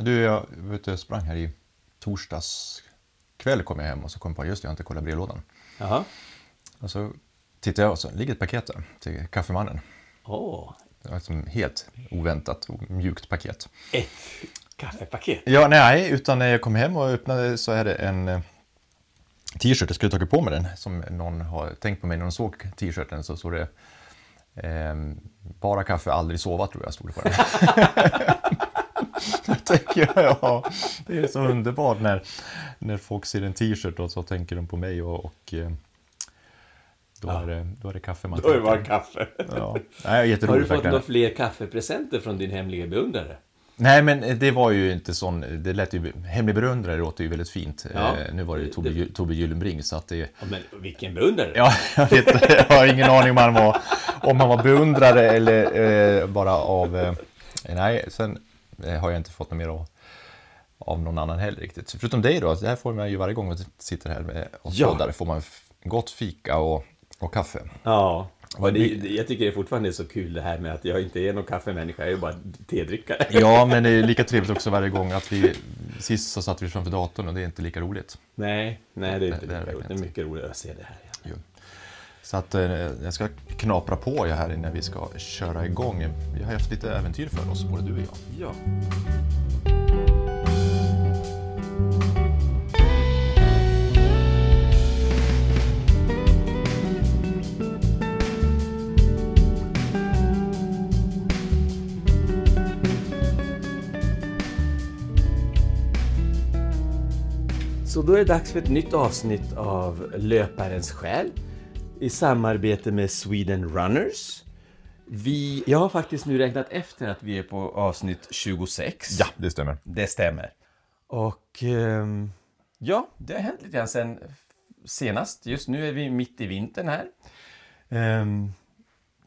Du, jag vet, jag sprang här i torsdags kväll kom jag hem och så kom jag på just jag har inte kollat brevlådan. Jaha. Och så tittade jag och så ligger ett paket där till kaffemannen. Åh, var liksom helt oväntat och mjukt paket. ett kaffepaket. Ja, nej, utan när jag kom hem och öppnade så är det en eh, t-shirt. Jag skulle tagit på mig den som någon har tänkt på mig när de såg t-shirten så stod det ehm, bara kaffe, aldrig sova tror jag stod det på den. Tänker jag, ja, det är så underbart när, när folk ser en t-shirt och så tänker de på mig och, och eh, då, Ja. är det, då är det kaffe man Då är det bara kaffe. Ja, nej, Har du fått några fler kaffepresenter från din hemliga beundrare? Nej, men det var ju inte sån, det lät ju, hemlig beundrare låter ju väldigt fint. Ja. Eh, nu var det ju Tobbe, Det- Tobbe Gyllenbring så att det, Ja, men vilken beundrare! ja, jag vet jag har ingen aning om han var, om han var beundrare eller eh, bara av, eh, nej, sen har jag inte fått något mer av, av någon annan heller riktigt. Förutom dig då, det här får man ju varje gång man sitter här med och Ja. poddar, får man gott fika och, och kaffe. Ja, och det, det- jag tycker det fortfarande är så kul det här med att jag inte är någon kaffemänniska, jag är bara tedrickare. Ja, men det är lika trevligt också varje gång att vi, sist så satt vi framför datorn och det är inte lika roligt. Nej, nej det är inte Det- det är lika roligt. Det är mycket roligare att se det här. Så att eh, jag ska knapra på jag här innan vi ska köra igång. Vi har haft lite äventyr för oss, både du och jag. Ja. Så då är det dags för ett nytt avsnitt av Löparens själ i samarbete med Sweden Runners. Vi, jag har faktiskt nu räknat efter att vi är på avsnitt 26. Ja, det stämmer. Det stämmer. Och ehm, ja, det har hänt lite grann sen senast. Just nu är vi mitt i vintern här. Ehm,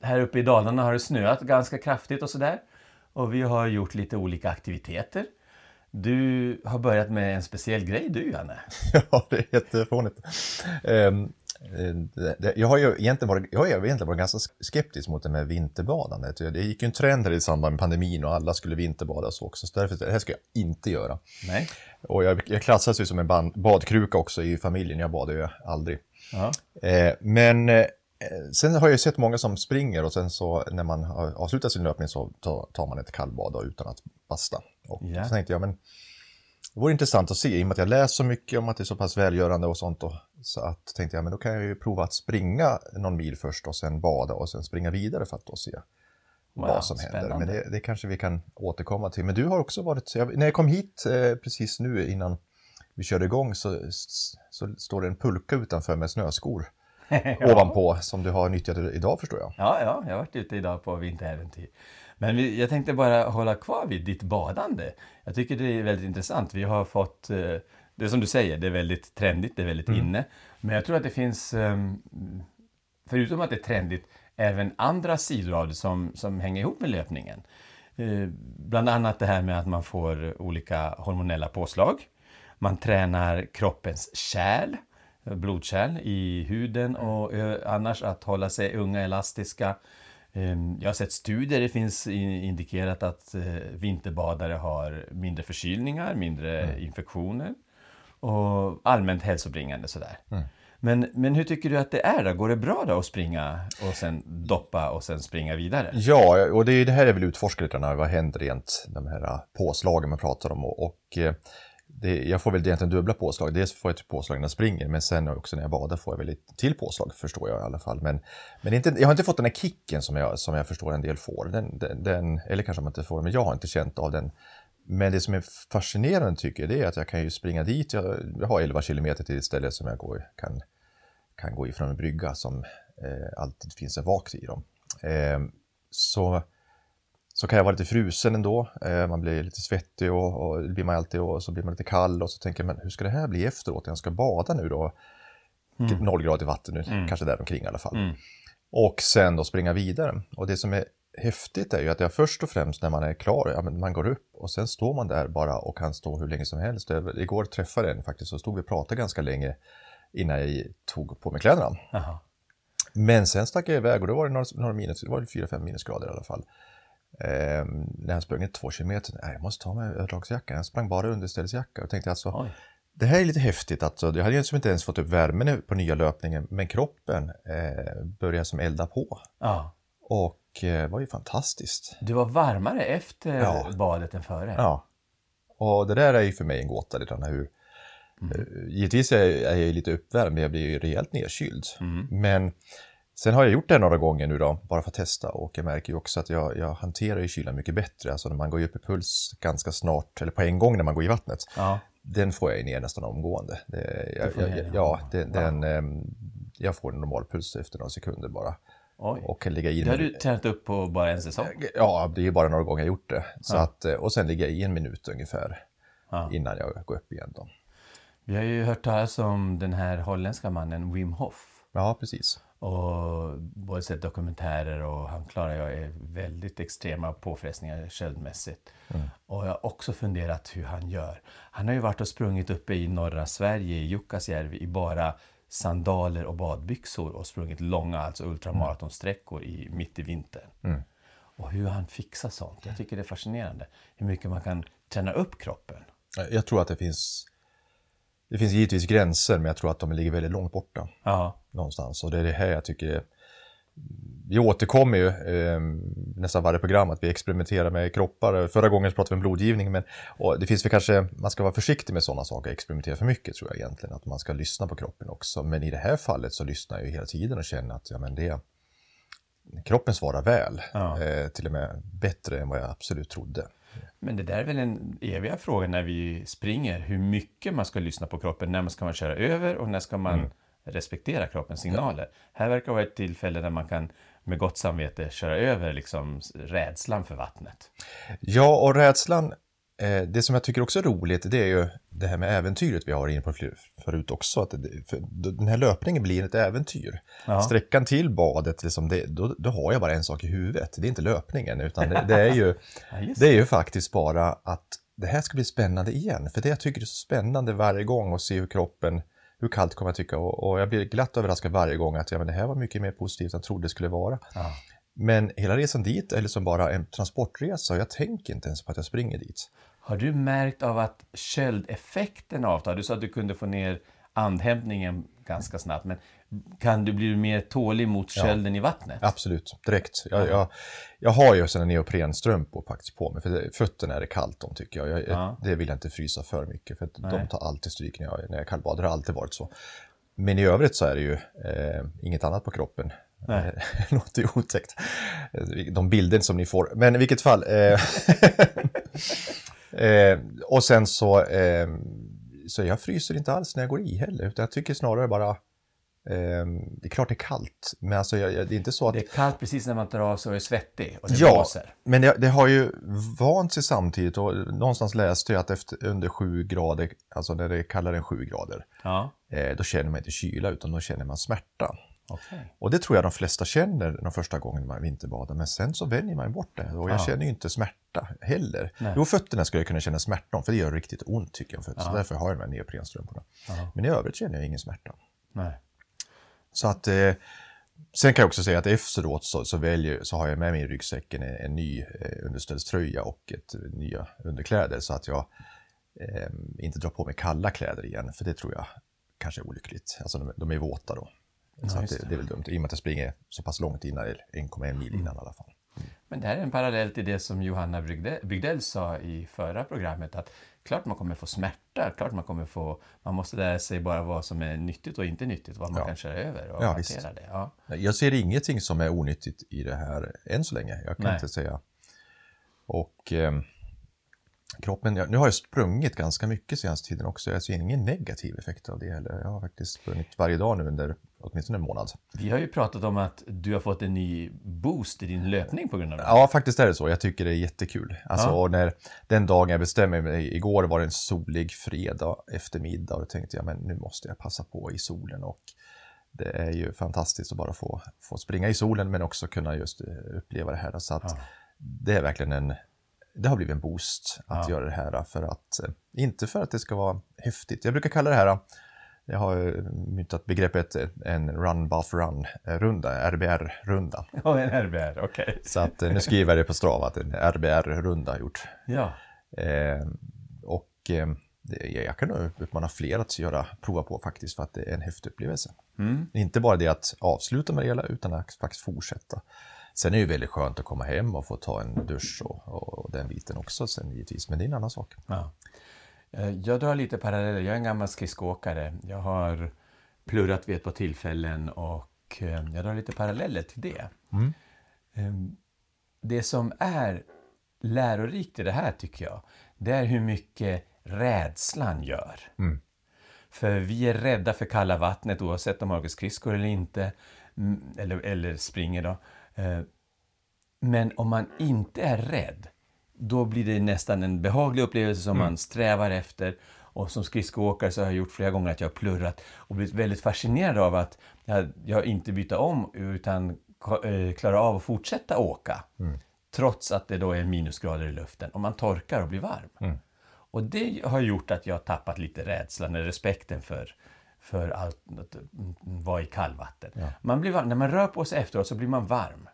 här uppe i Dalarna har det snöat ganska kraftigt och sådär. Och vi har gjort lite olika aktiviteter. Du har börjat med en speciell grej du, Janne. Ja, det är jättefånigt. Um, jag har ju egentligen varit, jag har egentligen varit ganska skeptisk mot det med vinterbadandet. Det gick ju en trend här i samband med pandemin och alla skulle vinterbada och så också. Så därför, det här ska jag inte göra. Nej. Och jag, jag klassas ju som en band, badkruka också i familjen. Jag badar ju aldrig. Ja. Eh, men eh, sen har jag sett många som springer och sen så när man har avslutat sin löpning så tar, man ett kallbad utan att basta. Och Ja. så tänkte jag, men det vore intressant att se i och med att jag läst så mycket om att det är så pass välgörande och sånt. Och, så att tänkte jag, men då kan jag ju prova att springa någon mil först och sen bada och sen springa vidare för att då se Wow, vad som händer. spännande. Men det, det kanske vi kan återkomma till. Men du har också varit, jag, när jag kom hit eh, precis nu innan vi körde igång så, så, står det en pulka utanför med snöskor ovanpå som du har nyttjat idag förstår jag. Ja, ja, jag har varit ute idag på vinteräventyr. Men vi, jag tänkte bara hålla kvar vid ditt badande. Jag tycker det är väldigt intressant. Vi har fått, eh, det är som du säger, det är väldigt trendigt, det är väldigt inne. Men jag tror att det finns, ehm, förutom att det är trendigt, även andra sidor av det som, som hänger ihop med löpningen. Eh, Bland annat det här med att man får olika hormonella påslag. Man tränar kroppens kärl, blodkärl i huden och annars att hålla sig unga, elastiska. Eh, Jag har sett studier, det finns indikerat att eh, vinterbadare har mindre förkylningar, mindre infektioner och allmänt hälsobringande sådär. Men, men hur tycker du att det är då? Går det bra då att springa och sen doppa och sen springa vidare? Ja, och det är det här jag vill utforska lite vad händer rent, de här äh, påslagen man pratar om. Och, och eh, det, jag får väl egentligen dubbla påslag. Dels får jag ett påslag när jag springer, men sen också när jag badar får jag väl ett till påslag, förstår jag i alla fall. Men, men inte, jag har inte fått den här kicken som jag, som jag förstår en del får. Den, den, den, eller kanske man inte får, men jag har inte känt av den. Men det som är fascinerande tycker jag, det är att jag kan ju springa dit. Jag, jag har 11 kilometer till ett ställe som jag går, kan, kan gå ifrån en brygga som eh, alltid finns en vakt i dem. Eh, så, så kan jag vara lite frusen ändå. Eh, man blir lite svettig och, och blir man alltid och så blir man lite kall och så tänker man hur ska det här bli efteråt? Jag ska bada nu då. Mm. Noll grader i vatten nu, kanske där omkring i alla fall. Mm. Och sen då springa vidare. Och det som är häftigt är ju att jag först och främst när man är klar, ja, man går upp och sen står man där bara och kan stå hur länge som helst. Igår träffade jag en faktiskt och stod vi och pratade ganska länge innan jag tog på mig kläderna. Jaha. Men sen stack jag iväg och då var det några, några minus, det var 4-5 minusgrader i alla fall. Eh, när jag sprungit två kilometer, nej, jag måste ta mig överdragsjackan. Jag sprang bara underställsjacka och tänkte alltså, Oj. det här är lite häftigt. Alltså, jag hade ju inte ens fått upp värmen på nya löpningen, men kroppen eh, började som elda på. Ja. Och det var ju fantastiskt. Du var varmare efter Ja. badet än före? Ja. Och det där är ju för mig en gåta, grann hur... eh, Givetvis är jag, är jag lite uppvärmd, men jag blir ju rejält nedkyld. Mm. Men sen har jag gjort det några gånger nu då, bara för att testa. Och jag märker ju också att jag, jag hanterar ju kylan mycket bättre. Alltså när man går upp i puls ganska snart, eller på en gång när man går i vattnet. Ja. Den får jag ju ner nästan omgående. Det, jag, jag, den ja, den, den, ehm, jag får en normal puls efter några sekunder bara. Oj. Och ligga i Det har du tränat upp på bara en säsong? Ja, det är ju bara några gånger jag gjort det. Så Ja. att, eh, och sen ligga i en minut ungefär Ja. innan jag går upp igen. Då. Vi har ju hört talas om den här holländska mannen Wim Hof. Ja, precis. Och både sett dokumentärer och han klarar ju väldigt extrema påfrestningar köldmässigt. Och jag har också funderat hur han gör. Han har ju varit och sprungit uppe i norra Sverige, i Jukkasjärvi, i bara sandaler och badbyxor och sprungit långa, alltså ultramaratonsträckor i, mitt i vintern. Och hur han fixar sånt. Jag tycker det är fascinerande. Hur mycket man kan träna upp kroppen. Jag tror att det finns, det finns givetvis gränser, men jag tror att de ligger väldigt långt borta Ja, någonstans. Och det är det här jag tycker vi återkommer ju eh, nästan varje program att vi experimenterar med kroppar. Förra gången så pratade vi om blodgivning, men det finns väl kanske, man ska vara försiktig med sådana saker, experimentera för mycket tror jag egentligen, att man ska lyssna på kroppen också. Men i det här fallet så lyssnar jag ju hela tiden och känner att ja, men det, kroppen svarar väl, Ja. eh, till och med bättre än vad jag absolut trodde. Men det där är väl en eviga fråga när vi springer, hur mycket man ska lyssna på kroppen, när man ska man köra över och när ska man respektera kroppens signaler. Här verkar vara ett tillfälle där man kan med gott samvete köra över liksom rädslan för vattnet. Ja, och rädslan, eh, det som jag tycker också är roligt, det är ju det här med äventyret vi har inne på förut också. Att det, för den här löpningen blir ett äventyr. Ja. Sträckan till badet, liksom det, då, då har jag bara en sak i huvudet. Det är inte löpningen, utan det, det, är, ju, Ja, det är ju faktiskt bara att det här ska bli spännande igen. För det jag tycker är så spännande varje gång att se hur kroppen, hur kallt kommer jag tycka. Och, och jag blir glatt överraskad varje gång att ja, men det här var mycket mer positivt än jag trodde det skulle vara. Ja. Men hela resan dit är liksom bara en transportresa och jag tänker inte ens på att jag springer dit. Har du märkt av att köldeffekten avtar? Du sa att du kunde få ner andhämtningen ganska snabbt, men kan du bli mer tålig mot kölden i vattnet? Absolut, direkt. Jag, jag, jag har ju sådana neoprenstrumpor faktiskt på mig, för fötterna är det kallt om tycker jag. jag Ja. Det vill jag inte frysa för mycket, för Nej. de tar alltid stryk när jag, när jag kallbadar. Det har alltid varit så. Men i övrigt så är det ju eh, inget annat på kroppen. Nej. Låter ju otäckt. De bilder som ni får. Men i vilket fall. Eh, eh, och sen så, eh, så jag fryser inte alls när jag går i heller, utan jag tycker snarare bara det är klart det är kallt, men alltså jag, jag, det är inte så att... Det är kallt precis när man tar av sig och är svettig och det Ja, blåser. men det, det har ju vant sig samtidigt och någonstans läste jag att efter, under 7 grader, alltså när det är kallare än 7 grader, Ja, eh, då känner man inte kyla utan då känner man smärta. okej. Och det tror jag de flesta känner de första gången man vinterbadar, men sen så vänjer man bort det och jag Ja. känner ju inte smärta heller. Nej. Jo, fötterna skulle jag kunna känna smärta om, för det gör riktigt ont tycker jag, så Ja. därför har jag de här neoprenstrumporna. Men i övrigt känner jag ingen smärta. Nej. Så att, eh, sen kan jag också säga att efteråt så, så, väljer, så har jag med mig i ryggsäcken en, en ny eh, underställströja och ett, eh, nya underkläder så att jag eh, inte drar på mig kalla kläder igen, för det tror jag kanske är olyckligt. Alltså de, de är våta då. Ja, så det, det. är väl dumt, i och med att jag springer så pass långt innan, eller 1,1 mil innan i alla fall. Men det här är en parallell till det som Johanna Bygdell sa i förra programmet att klart man kommer få smärta, klart man kommer få, man måste lära sig bara vad som är nyttigt och inte nyttigt, vad man Ja. kan köra över och Ja, hantera det. Ja. Jag ser ingenting som är onyttigt i det här än så länge. Jag kan Nej. inte säga. Och eh, kroppen, jag, nu har jag sprungit ganska mycket senaste tiden också. Jag ser ingen negativ effekt av det heller. Jag har faktiskt sprungit varje dag nu under åtminstone en månad. Vi har ju pratat om att du har fått en ny boost i din löpning på grund av det. Ja, faktiskt är det så. Jag tycker det är jättekul. Alltså, Ja. när, den dagen jag bestämmer mig, igår var det en solig fredag eftermiddag och då tänkte jag men nu måste jag passa på i solen och det är ju fantastiskt att bara få, få springa i solen men också kunna just eh, uppleva det här. Så att Ja. det är verkligen en, det har blivit en boost att Ja. göra det här för att, eh, inte för att det ska vara häftigt. Jag brukar kalla det här Jag har myntat begreppet en run buff run runda, RBR-runda. Ja, en RBR, okej. Okay. Så att nu skriver jag det på Strava att en RBR-runda gjort. Ja. Eh, och eh, jag kan nog uppmana fler att göra, prova på faktiskt för att det är en häftig upplevelse. Mm. Inte bara det att avsluta med det hela utan att faktiskt fortsätta. Sen är det ju väldigt skönt att komma hem och få ta en dusch och, och den biten också sen givetvis, men det är en annan sak. Ja. Eh, jag drar lite paralleller. Jag är en gammal skridskoåkare. Jag har plurrat vid ett par tillfällen och eh, jag drar lite paralleller till det. Mm. Ehm, det som är lärorikt i det här tycker jag, det är hur mycket rädslan gör. Mm. För vi är rädda för kalla vattnet oavsett om man åker skridskor eller inte, mm, eller, eller springer då. Eh, men om man inte är rädd, då blir det nästan en behaglig upplevelse som Mm. man strävar efter. Och som skridskoåkare så har jag gjort flera gånger att jag har plurrat och blivit väldigt fascinerad av att jag, jag inte byter om utan eh, klarar av att fortsätta åka. Mm. Trots att det då är minusgrader i luften och man torkar och blir varm. Mm. Och det har gjort att jag har tappat lite rädslan, eller respekten för, för allt, att vara i kallvatten. Ja. Man blir varm, när man rör på sig efteråt så blir man varm.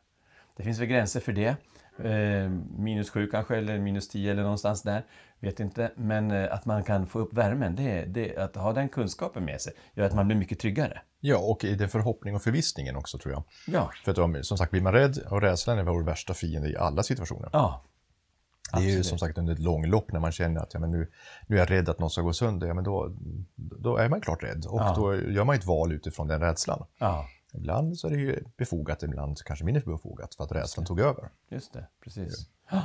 Det finns väl gränser för det. Eh, minus sju kanske, eller minus tio eller någonstans där. Vet inte. Men eh, att man kan få upp värmen, det, det, att ha den kunskapen med sig, gör att man blir mycket tryggare. Ja, och i det förhoppning och förvissningen också tror jag. Ja, För att om, som sagt, blir man rädd och rädslan är vår värsta fiende i alla situationer. ja. Det är ju absolut. som sagt under ett långlopp när man känner att ja, men nu, nu är jag rädd att något ska gå sönder, ja, men då, då är man klart rädd. Och Ja. då gör man ett val utifrån den rädslan. Ja, Ibland så är det ju befogat, ibland kanske mindre befogat för att rädslan tog över. just det. Precis.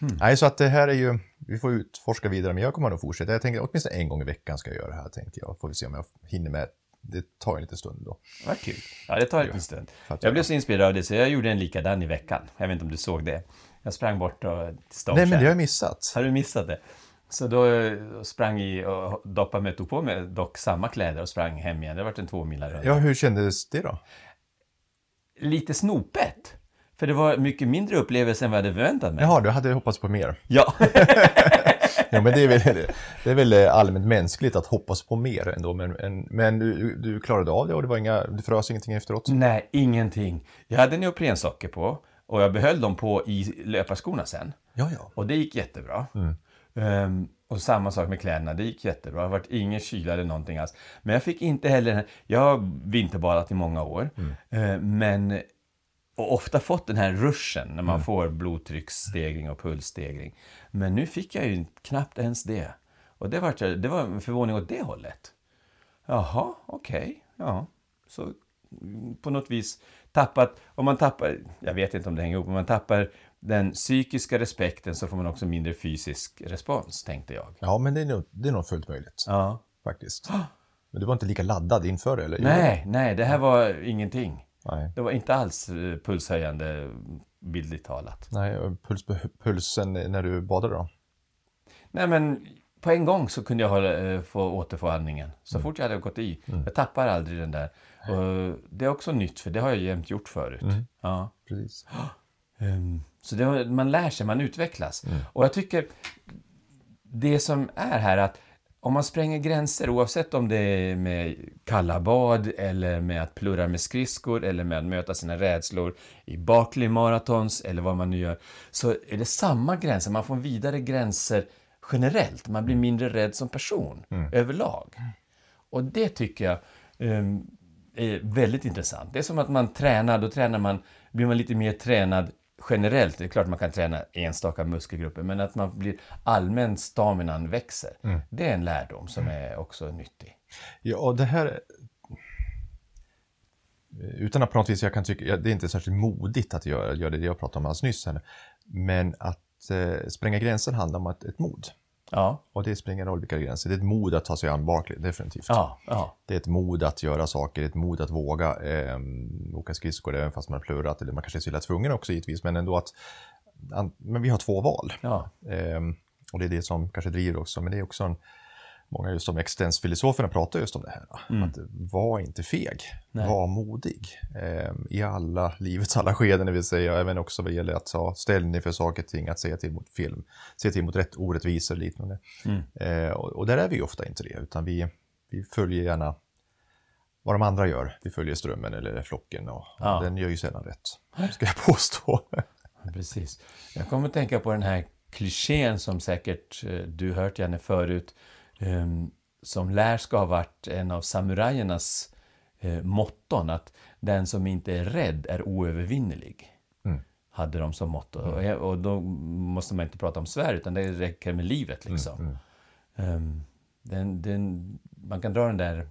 Nej, så att det här är ju, vi får utforska vidare, men jag kommer nog fortsätta. Jag tänker åtminstone en gång i veckan ska jag göra det här, tänkte jag. Får vi se om jag hinner med. Det tar en liten stund då. Vad kul. Ja, det tar en liten stund. Jag göra. blev så inspirerad av det så jag gjorde en likadan i veckan. Jag vet inte om du såg det. Jag sprang bort och, till Nej, Stavkärr. men det har jag missat. Har du missat det? Så då eh, sprang i och doppade mig, tog på mig dock samma kläder och sprang hem igen. Det var en två mila runda. Ja, hur kändes det då? Lite snopet. För det var mycket mindre upplevelse än vad jag hade förväntat mig. Jaha, du hade hoppats på mer. Ja. Ja, men det är väl, det är väl allmänt mänskligt att hoppas på mer ändå. Men, men, men du, du klarade av det och det var inga, du frös ingenting efteråt? Nej, ingenting. Jag hade neoprensocker på och jag behöll dem på i löparskorna sen. Ja, ja. Och det gick jättebra. Mm. Ehm, och samma sak med kläderna, det gick jättebra. Det har varit ingen kyla eller någonting alls. Men jag fick inte heller, den här- jag har vinterbadat i många år, Mm. Ehm, men och ofta fått den här ruschen när man Mm. får blodtrycksstegring och pulsstegring. Men nu fick jag ju knappt ens det. Och det var, det var en förvåning åt det hållet. Jaha, okej, ja. Så mm, på något vis tappat, om man tappar, jag vet inte om det hänger ihop, om man tappar den psykiska respekten så får man också mindre fysisk respons, tänkte jag. Ja, men det är nog, det är nog fullt möjligt Ja. faktiskt. Men du var inte lika laddad inför det, eller? Nej, nej, det här var ingenting. Nej, Det var inte alls eh, pulshöjande, bildligt talat. Nej puls, pulsen när du badade då? Nej, men på en gång så kunde jag hålla, eh, få återfå andningen. Så fort jag hade gått i. Jag tappar aldrig den där. Och det är också nytt, för det har jag jämt gjort förut. Ja. Precis. Ehm, Så det, man lär sig, man utvecklas. Och jag tycker det som är här att om man spränger gränser, oavsett om det är med kalla bad eller med att plurra med skridskor eller med att möta sina rädslor i Barkley Marathons eller vad man nu gör, så är det samma gränser. Man får vidare gränser generellt. Man blir mindre rädd som person överlag. Och det tycker jag ehm, är väldigt intressant. Det är som att man tränar, då tränar man, blir man lite mer tränad generellt. Det är klart man kan träna enstaka muskelgrupper, men att man blir allmän staminan växer. Det är en lärdom som är också nyttig. Ja, och det här... Utan att på något vis jag kan tycka, det är inte särskilt modigt att göra, göra det jag pratade om alldeles nyss. Här, men att eh, spränga gränser handlar om ett, ett mod. Ja, Och det spelar ingen roll vilka gränser. Det är ett mod att ta sig an Barkley, definitivt. ja, ja. Det är ett mod att göra saker, ett mod att våga eh, åka skridskor även fast man har plurrat. Eller man kanske är så illa tvungen också givetvis, men ändå att... an- Men vi har två val. ja. Ehm, och det är det som kanske driver också, men det är också en... Många just de existensfilosoferna pratar just om det här. Att var inte feg, Nej. var modig. Ehm, I alla livets alla skeden, det vill säga även också vad gäller att ta ställning för saker och ting, att säga till mot film, säga till mot rätt orättvisor och liknande. Mm. Ehm, och, och där är vi ofta inte det, utan vi, vi följer gärna vad de andra gör. Vi följer strömmen eller flocken och Ja. den gör ju sällan rätt, ska jag påstå. Precis. Jag kommer att tänka på den här klichén som säkert eh, du hört Janne förut. Ehm, som lär ska ha varit en av samurajernas eh, motton. Att den som inte är rädd är oövervinnerlig. Mm. Hade de som motto. Och, jag- och då måste man inte prata om svärd utan det räcker med livet liksom. Ehm, den, den, man kan dra den där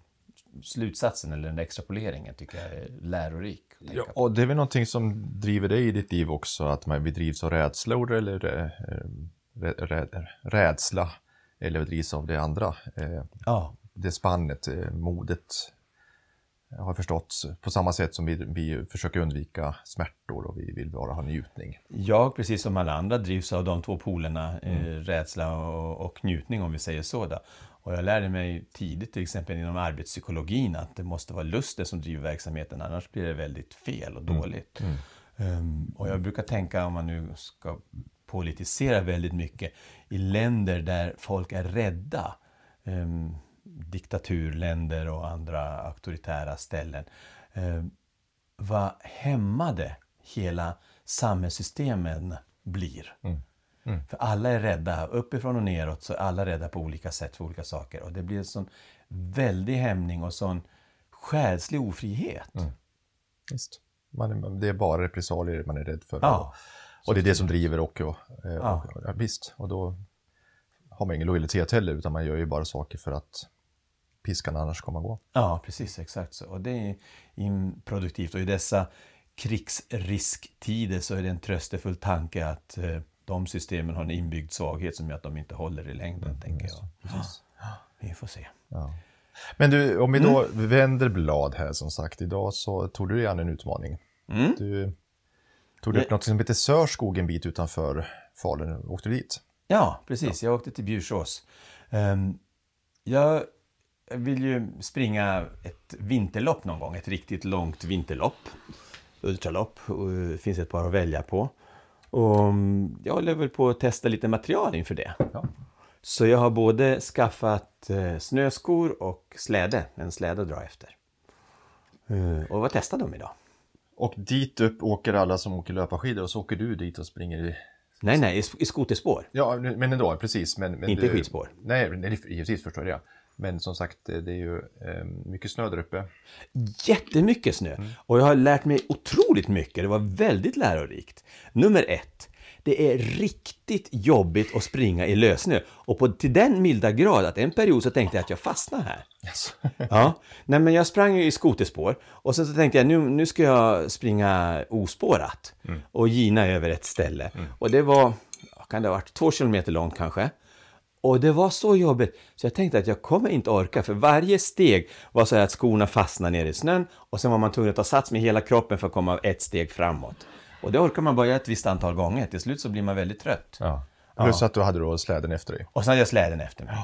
slutsatsen eller den där extrapoleringen tycker jag är lärorik. Ja, och det är väl någonting som driver dig i ditt liv också, att man drivs av rädslor eller eh, rä, rä, rädsla eller drivs av det andra. Eh, ja. det spannet, eh, modet jag har förstått på samma sätt som vi, vi försöker undvika smärtor och vi vill bara ha njutning. Jag, precis som alla andra, drivs av de två polerna, eh, Mm. rädsla och, och njutning om vi säger så. Då. Och jag lärde mig tidigt, till exempel inom arbetspsykologin, att det måste vara lusten som driver verksamheten, annars blir det väldigt fel och Mm. dåligt. Ehm, och jag brukar tänka, om man nu ska politisera väldigt mycket, i länder där folk är rädda, um, diktaturländer och andra auktoritära ställen, ehm, vad hämmade hela samhällssystemen blir. För alla är rädda, uppifrån och neråt så är alla rädda på olika sätt för olika saker. Och det blir en sån väldig hämning och sån själslig ofrihet. Visst. Man, man- det är bara repressalier man är rädd för. Ja. Och det är det som driver och, och, eh, Ja. och ja, visst. Och då har man ingen lojalitet heller utan man gör ju bara saker för att piskan annars kommer gå. Ja, precis, exakt så. Och det är improduktivt. Och i dessa krigsrisktider så är det en tröstefull tanke att eh, de systemen har en inbyggd svaghet som gör att de inte håller i längden, tänker jag. Vi får se. Ja. Men du, om vi då Mm. vänder blad här som sagt. Idag så tog du dig an en utmaning. Mm. Du tog upp Det- något som heter Sörskog en bit utanför Falun och åkte dit. Ja, precis. Jag åkte till Bjursås. Ehm, jag vill ju springa ett vinterlopp någon gång. Ett riktigt långt vinterlopp. Ultralopp. Det finns ett par att välja på. Och mm, jag håller väl på att testa lite material inför det. Ja. Så jag har både skaffat eh, snöskor och släde. En släde att dra efter. Eh, och vad testar de idag? Och dit upp åker alla som åker löparskidor och så åker du dit och springer i... Nej, nej, i, skoterspår. Ja, men ändå, precis. Men, men Inte du... skidspår. Nej, nej, givetvis förstår jag det. Men som sagt, det det är ju eh, mycket snö där uppe. Jättemycket snö. Och jag har lärt mig otroligt mycket. Det var väldigt lärorikt. Nummer ett. Det är riktigt jobbigt att springa i lössnö. Och på, till den milda grad att en period så tänkte jag att jag fastnar här. Yes. Ja, nej men jag sprang i skoterspår och sen så tänkte jag nu, nu ska jag springa ospårat och gina över ett ställe. Och det var, kan det ha varit, två kilometer långt kanske. Och det var så jobbigt så jag tänkte att jag kommer inte orka för varje steg var så här att skorna fastnade ner i snön och sen var man tvungen att ta sats med hela kroppen för att komma ett steg framåt. Och det orkar man bara göra ett visst antal gånger. Till slut så blir man väldigt trött. Ja. Plus att du hade då släden efter dig. Och sen hade jag släden efter mig.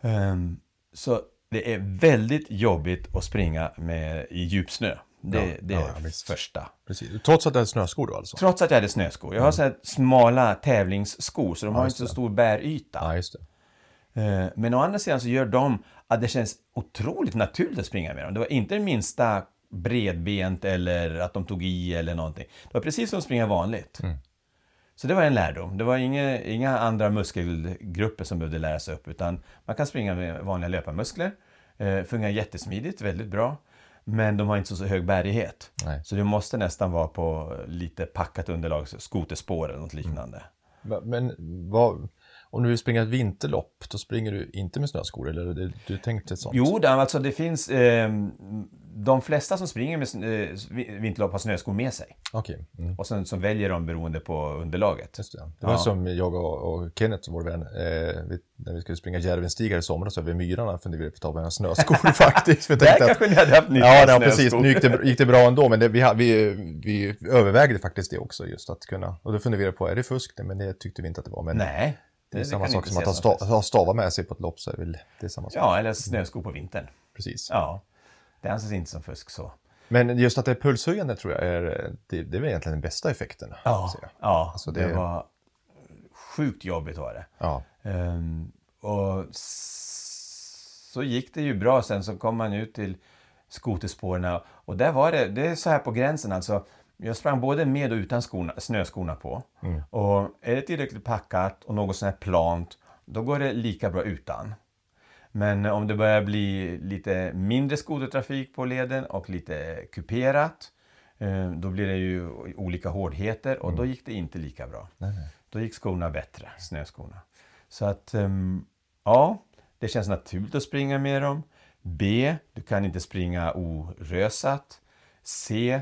Ehm, så det är väldigt jobbigt att springa med, i djupsnö. Det, Ja, det är ja, första. Precis. Trots att det är snöskor då alltså? Trots att jag hade snöskor. Jag har så här smala tävlingsskor så de har inte så stor bäryta. Ja, just det. Eh, Men å andra sidan så gör de att det känns otroligt naturligt att springa med dem. Det var inte det minsta bredbent eller att de tog i eller någonting. Det var precis som att springa vanligt. Så det var en lärdom. Det var inga, inga andra muskelgrupper som behövde läras upp utan man kan springa med vanliga löparmuskler. Eh, fungerar jättesmidigt, väldigt bra. Men de har inte så, så hög bärighet. Nej. Så du måste nästan vara på lite packat underlag, skoterspår eller något liknande. Va- Men vad, om du vill springa ett vinterlopp, då springer du inte med snöskor? Eller du, du tänkte ett sånt? Jo, alltså det finns... Eh, de flesta som springer med eh, vinterlopp har snöskor med sig. Okej, mm. Och sen så väljer de beroende på underlaget. just det. Det var Ja. som jag och, och Kenneth, vår vän, eh, vi, när vi skulle springa Järvenstigar i somras över myrarna funderade vi på att ta med snöskor faktiskt. Där att- kanske ni hade haft nytta Ja, ja precis. Nu gick det, gick det bra ändå, men det, vi, vi, vi övervägde faktiskt det också, just att kunna... Och då funderade vi på, är det fusk? Men det tyckte vi inte att det var. Men Nej. det är samma kan sak som att ha, stavar med sig på ett lopp, så är det det är samma sak. Ja, eller snöskor på vintern. Precis. Ja. Det anses inte som fusk så. Men just att det är pulshöjande tror jag är, det, det är väl egentligen den bästa effekten. Ja, ja Alltså det... det- var sjukt jobbigt var det. Ja. Ehm, och så gick det ju bra. Sen så kom man ut till skoterspåren och där var det, det är så här på gränsen alltså. Jag sprang både med och utan skorna, snöskorna på. Och är det tillräckligt packat och något sånt här plant, då går det lika bra utan. Men om det börjar bli lite mindre skotertrafik på leden och lite kuperat, eh, då blir det ju olika hårdheter och då gick det inte lika bra. Då gick skorna bättre, snöskorna. Så att, ehm, ja, det känns naturligt att springa med dem. B, du kan inte springa orösat. C,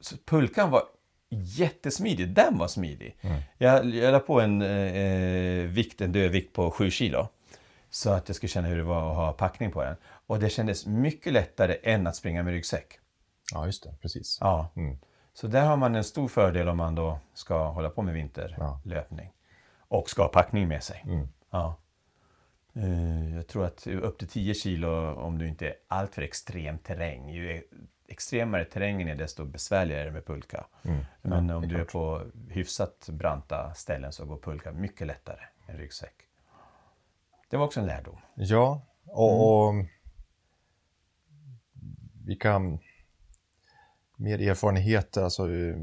så pulkan var jättesmidig. Den var smidig. Jag, jag la på en eh, vikt, en dödvikt på 7 kilo. Så att jag skulle känna hur det var att ha packning på den. Och det kändes mycket lättare än att springa med ryggsäck. Ja, just det. Precis. Ja. Mm. Så där har man en stor fördel om man då ska hålla på med vinterlöpning. Och ska ha packning med sig. Mm. Ja. Eh, Jag tror att upp till 10 kilo om du inte är alltför extrem terräng. Ju e- extremare terrängen är desto besvärligare är det med pulka. Mm. Men Ja, om är du är klart. på hyfsat branta ställen så går pulka mycket lättare än ryggsäck. Det var också en lärdom. Ja, och, och vilka mer erfarenheter, alltså eh,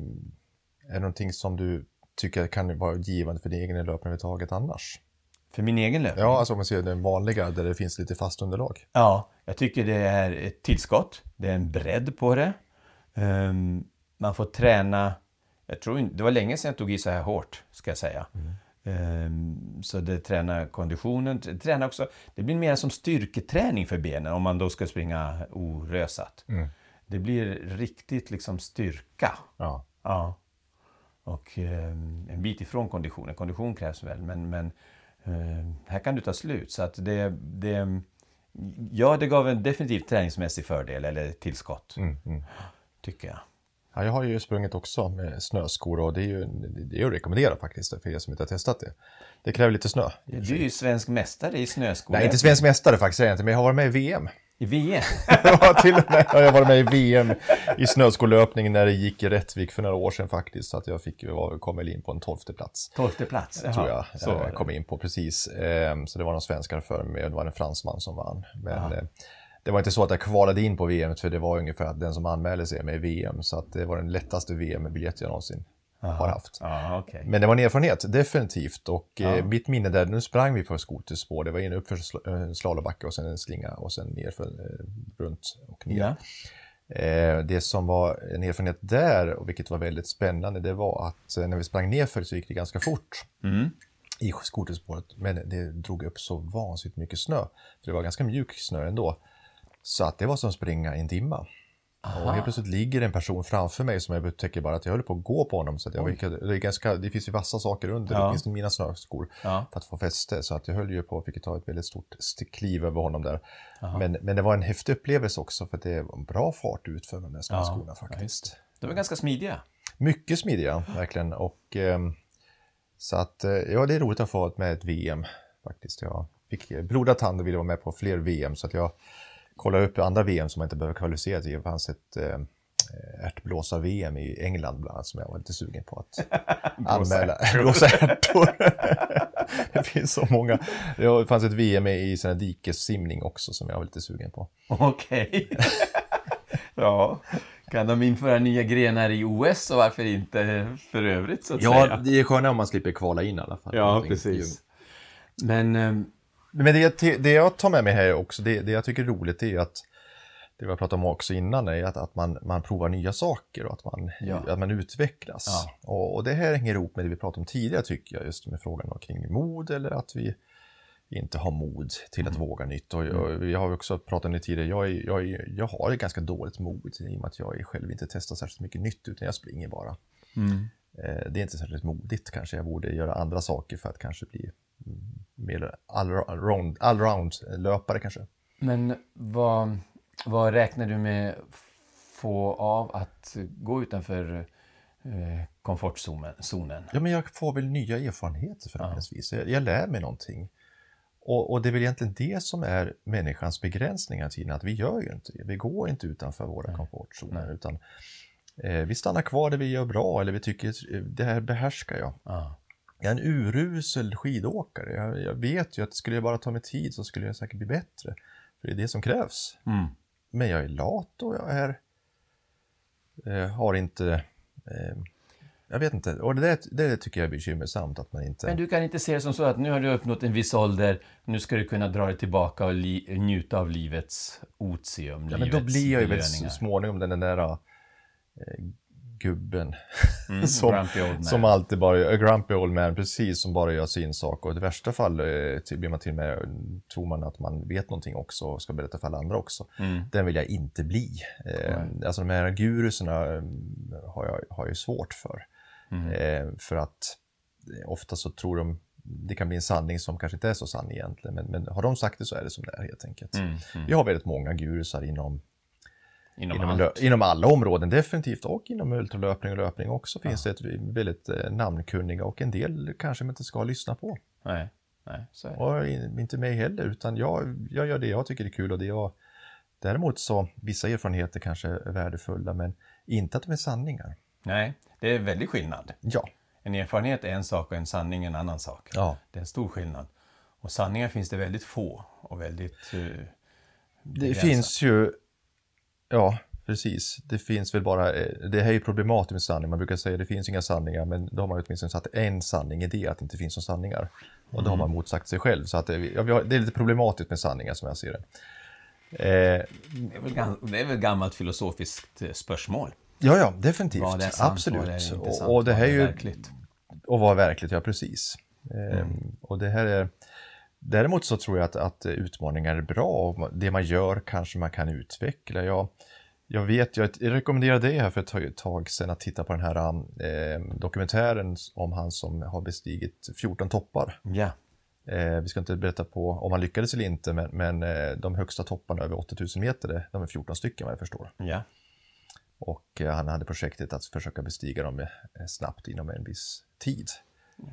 är det någonting som du tycker kan vara givande för din egen löpning överhuvudtaget annars? För min egen löpning? Ja, alltså om man ser den vanliga där det finns lite fast underlag. Ja, jag tycker det är ett tillskott. Det är en bredd på det. Ehm, man får träna. Jag tror det var länge sedan jag tog i så här hårt, ska jag säga. Ehm, så det tränar konditionen. Det Tränar också, det blir mer som styrketräning för benen om man då ska springa orösat. Det blir riktigt liksom styrka. Ja, Ja. Och ehm, en bit ifrån konditionen. Kondition krävs väl, men, men ehm, här kan du ta slut. Så att det, det, ja, det gav en definitivt träningsmässig fördel, eller tillskott, mm, mm. tycker jag. Ja, jag har ju sprungit också med snöskor och det är ju det är att rekommendera faktiskt för er som inte har testat det. Det kräver lite snö. Du är ju svensk mästare i snöskor. Nej, inte svensk mästare faktiskt, säger jag inte, men jag har varit med i VM. I VM. ja, till och med har jag varit med i VM i snöskolöpning när det gick i Rättvik för några år sedan faktiskt. Så att jag fick kom väl in på en tolfte plats. Tolfte plats. tror jag så var jag kom in på precis. Ehm, Så det var någon svenskar för mig och det var en fransman som vann. Men eh, det var inte så att jag kvalade in på VM för det var ungefär att den som anmälde sig med VM. Så att det var den lättaste VM-biljett jag någonsin har haft. Ja, okej. Men det var en erfarenhet, definitivt. Och eh, mitt minne där, nu sprang vi på skoterspår. Det var en uppför eh, slalombacke och sen en slinga och sen nerför, eh, runt och ner. Ja. Eh, det som var en erfarenhet där, och vilket var väldigt spännande, det var att eh, när vi sprang nerför så gick det ganska fort Mm. i skoterspåret. Men det drog upp så vansinnigt mycket snö. För det var ganska mjuk snö ändå. Så att det var som att springa i en dimma. Och helt plötsligt ligger en person framför mig som jag upptäcker bara att jag höll på att gå på honom. Så att jag, det, är ganska, det finns ju vassa saker under, Ja. åtminstone mina snöskor, Ja. för att få fäste. Så att jag höll ju på fick ta ett väldigt stort st- kliv över honom där. Men, men det var en häftig upplevelse också för det var en bra fart ut för de där snöskorna faktiskt. De är ganska smidiga. Mycket smidiga, verkligen. Och, ehm, så att, eh, ja, det är roligt att få med ett VM faktiskt. Jag fick eh, blodad tand och ville vara med på fler VM så att jag kollade upp andra VM som man inte behöver kvalificera till. Det fanns ett eh, ärtblåsar-VM i England bland annat som jag var lite sugen på att anmäla. Blåsa ärtor. det finns så många. Det fanns ett VM i sån dikessimning också som jag var lite sugen på. Okej. ja. Kan de införa nya grenar i OS och varför inte för övrigt så att säga? det är skönare om man slipper kvala in i alla fall. Ja, precis. Men ehm, Men det, det jag tar med mig här också, det, det jag tycker är roligt är att det vi har pratat om också innan är att, att man, man provar nya saker och att man, Ja. att man utvecklas. Ja. Och, och det här hänger ihop med det vi pratade om tidigare tycker jag, just med frågan kring mod eller att vi inte har mod till att våga nytt. Och, och vi har också pratat om det tidigare, jag, är, jag, är, jag har ett ganska dåligt mod i och med att jag själv inte testar särskilt mycket nytt utan jag springer bara. Eh, Det är inte särskilt modigt kanske. Jag borde göra andra saker för att kanske bli mm, mer allround, allround löpare kanske. Men vad, vad räknar du med få av att gå utanför eh, komfortzonen? zonen? Ja, men jag får väl nya erfarenheter förhoppningsvis. Jag, jag lär mig någonting. Och, och det är väl egentligen det som är människans begränsningar tiden, att vi gör ju inte det. Vi går inte utanför våra komfortzoner, utan eh, vi stannar kvar där vi gör bra eller vi tycker eh, det här behärskar jag. Ja. Jag är en urusel skidåkare. Jag, jag vet ju att skulle jag bara ta mig tid så skulle jag säkert bli bättre. För det är det som krävs. Mm. Men jag är lat och jag är... Eh, har inte... Eh, jag vet inte. Och det, där, det tycker jag är bekymmersamt att man inte... Men du kan inte se det som så att nu har du uppnått en viss ålder, nu ska du kunna dra dig tillbaka och li- njuta av livets otium, ja, men livets då blir jag ju väl så småningom den där eh, gubben Mm, som, som alltid bara, grumpy old man, precis, som bara gör sin sak. Och i det värsta fall eh, till- blir man till och med, tror man att man vet någonting också och ska berätta för alla andra också. Mm. Den vill jag inte bli. Eh, alltså de här guruserna eh, har jag, har jag svårt för. Mm. Eh, för att eh, ofta så tror de, det kan bli en sanning som kanske inte är så sann egentligen. Men, men har de sagt det så är det som det är helt enkelt. Mm, mm. Vi har väldigt många gurusar inom Inom, Inom, allt. inom alla områden definitivt och inom ultralöpning och löpning också finns det ett väldigt eh, namnkunniga och en del kanske man inte ska lyssna på. Nej, nej, så. Och in- inte mig heller utan jag, jag gör det jag tycker är kul och det jag... Däremot så, vissa erfarenheter kanske är värdefulla men inte att de är sanningar. Nej, det är väldigt skillnad. Ja, En erfarenhet är en sak och en sanning en annan sak. ja. Det är en stor skillnad. Och sanningar finns det väldigt få och väldigt... eh, Det finns ju... Ja, precis. Det finns väl bara... eh, Det här är ju problematiskt med sanning. Man brukar säga att det finns inga sanningar men då har man åtminstone satt en sanning i det att det inte finns några sanningar. Och då har man motsagt sig själv. Så att det, har- det är lite problematiskt med sanningar som jag ser det. Eh, Det är, väl, gam- det är väl gammalt filosofiskt eh, spörsmål. ja, ja, definitivt. Vad är sant, Absolut. vad är och, och det här är är ju... verkligt? Och vad är verkligt, ja precis. Mm. Ehm, och det här är... Däremot så tror jag att, att utmaningar är bra och det man gör kanske man kan utveckla. Jag, jag vet, jag, rekommenderade dig här för ett tag- sedan att titta på den här eh, dokumentären om han som har bestigit 14 toppar. Ja. Eh, vi ska inte berätta på om han lyckades eller inte, men, men eh, de högsta topparna över 8000 meter, de är 14 stycken vad jag förstår. Ja. Och eh, han hade projektet att försöka bestiga dem eh, snabbt inom en viss tid.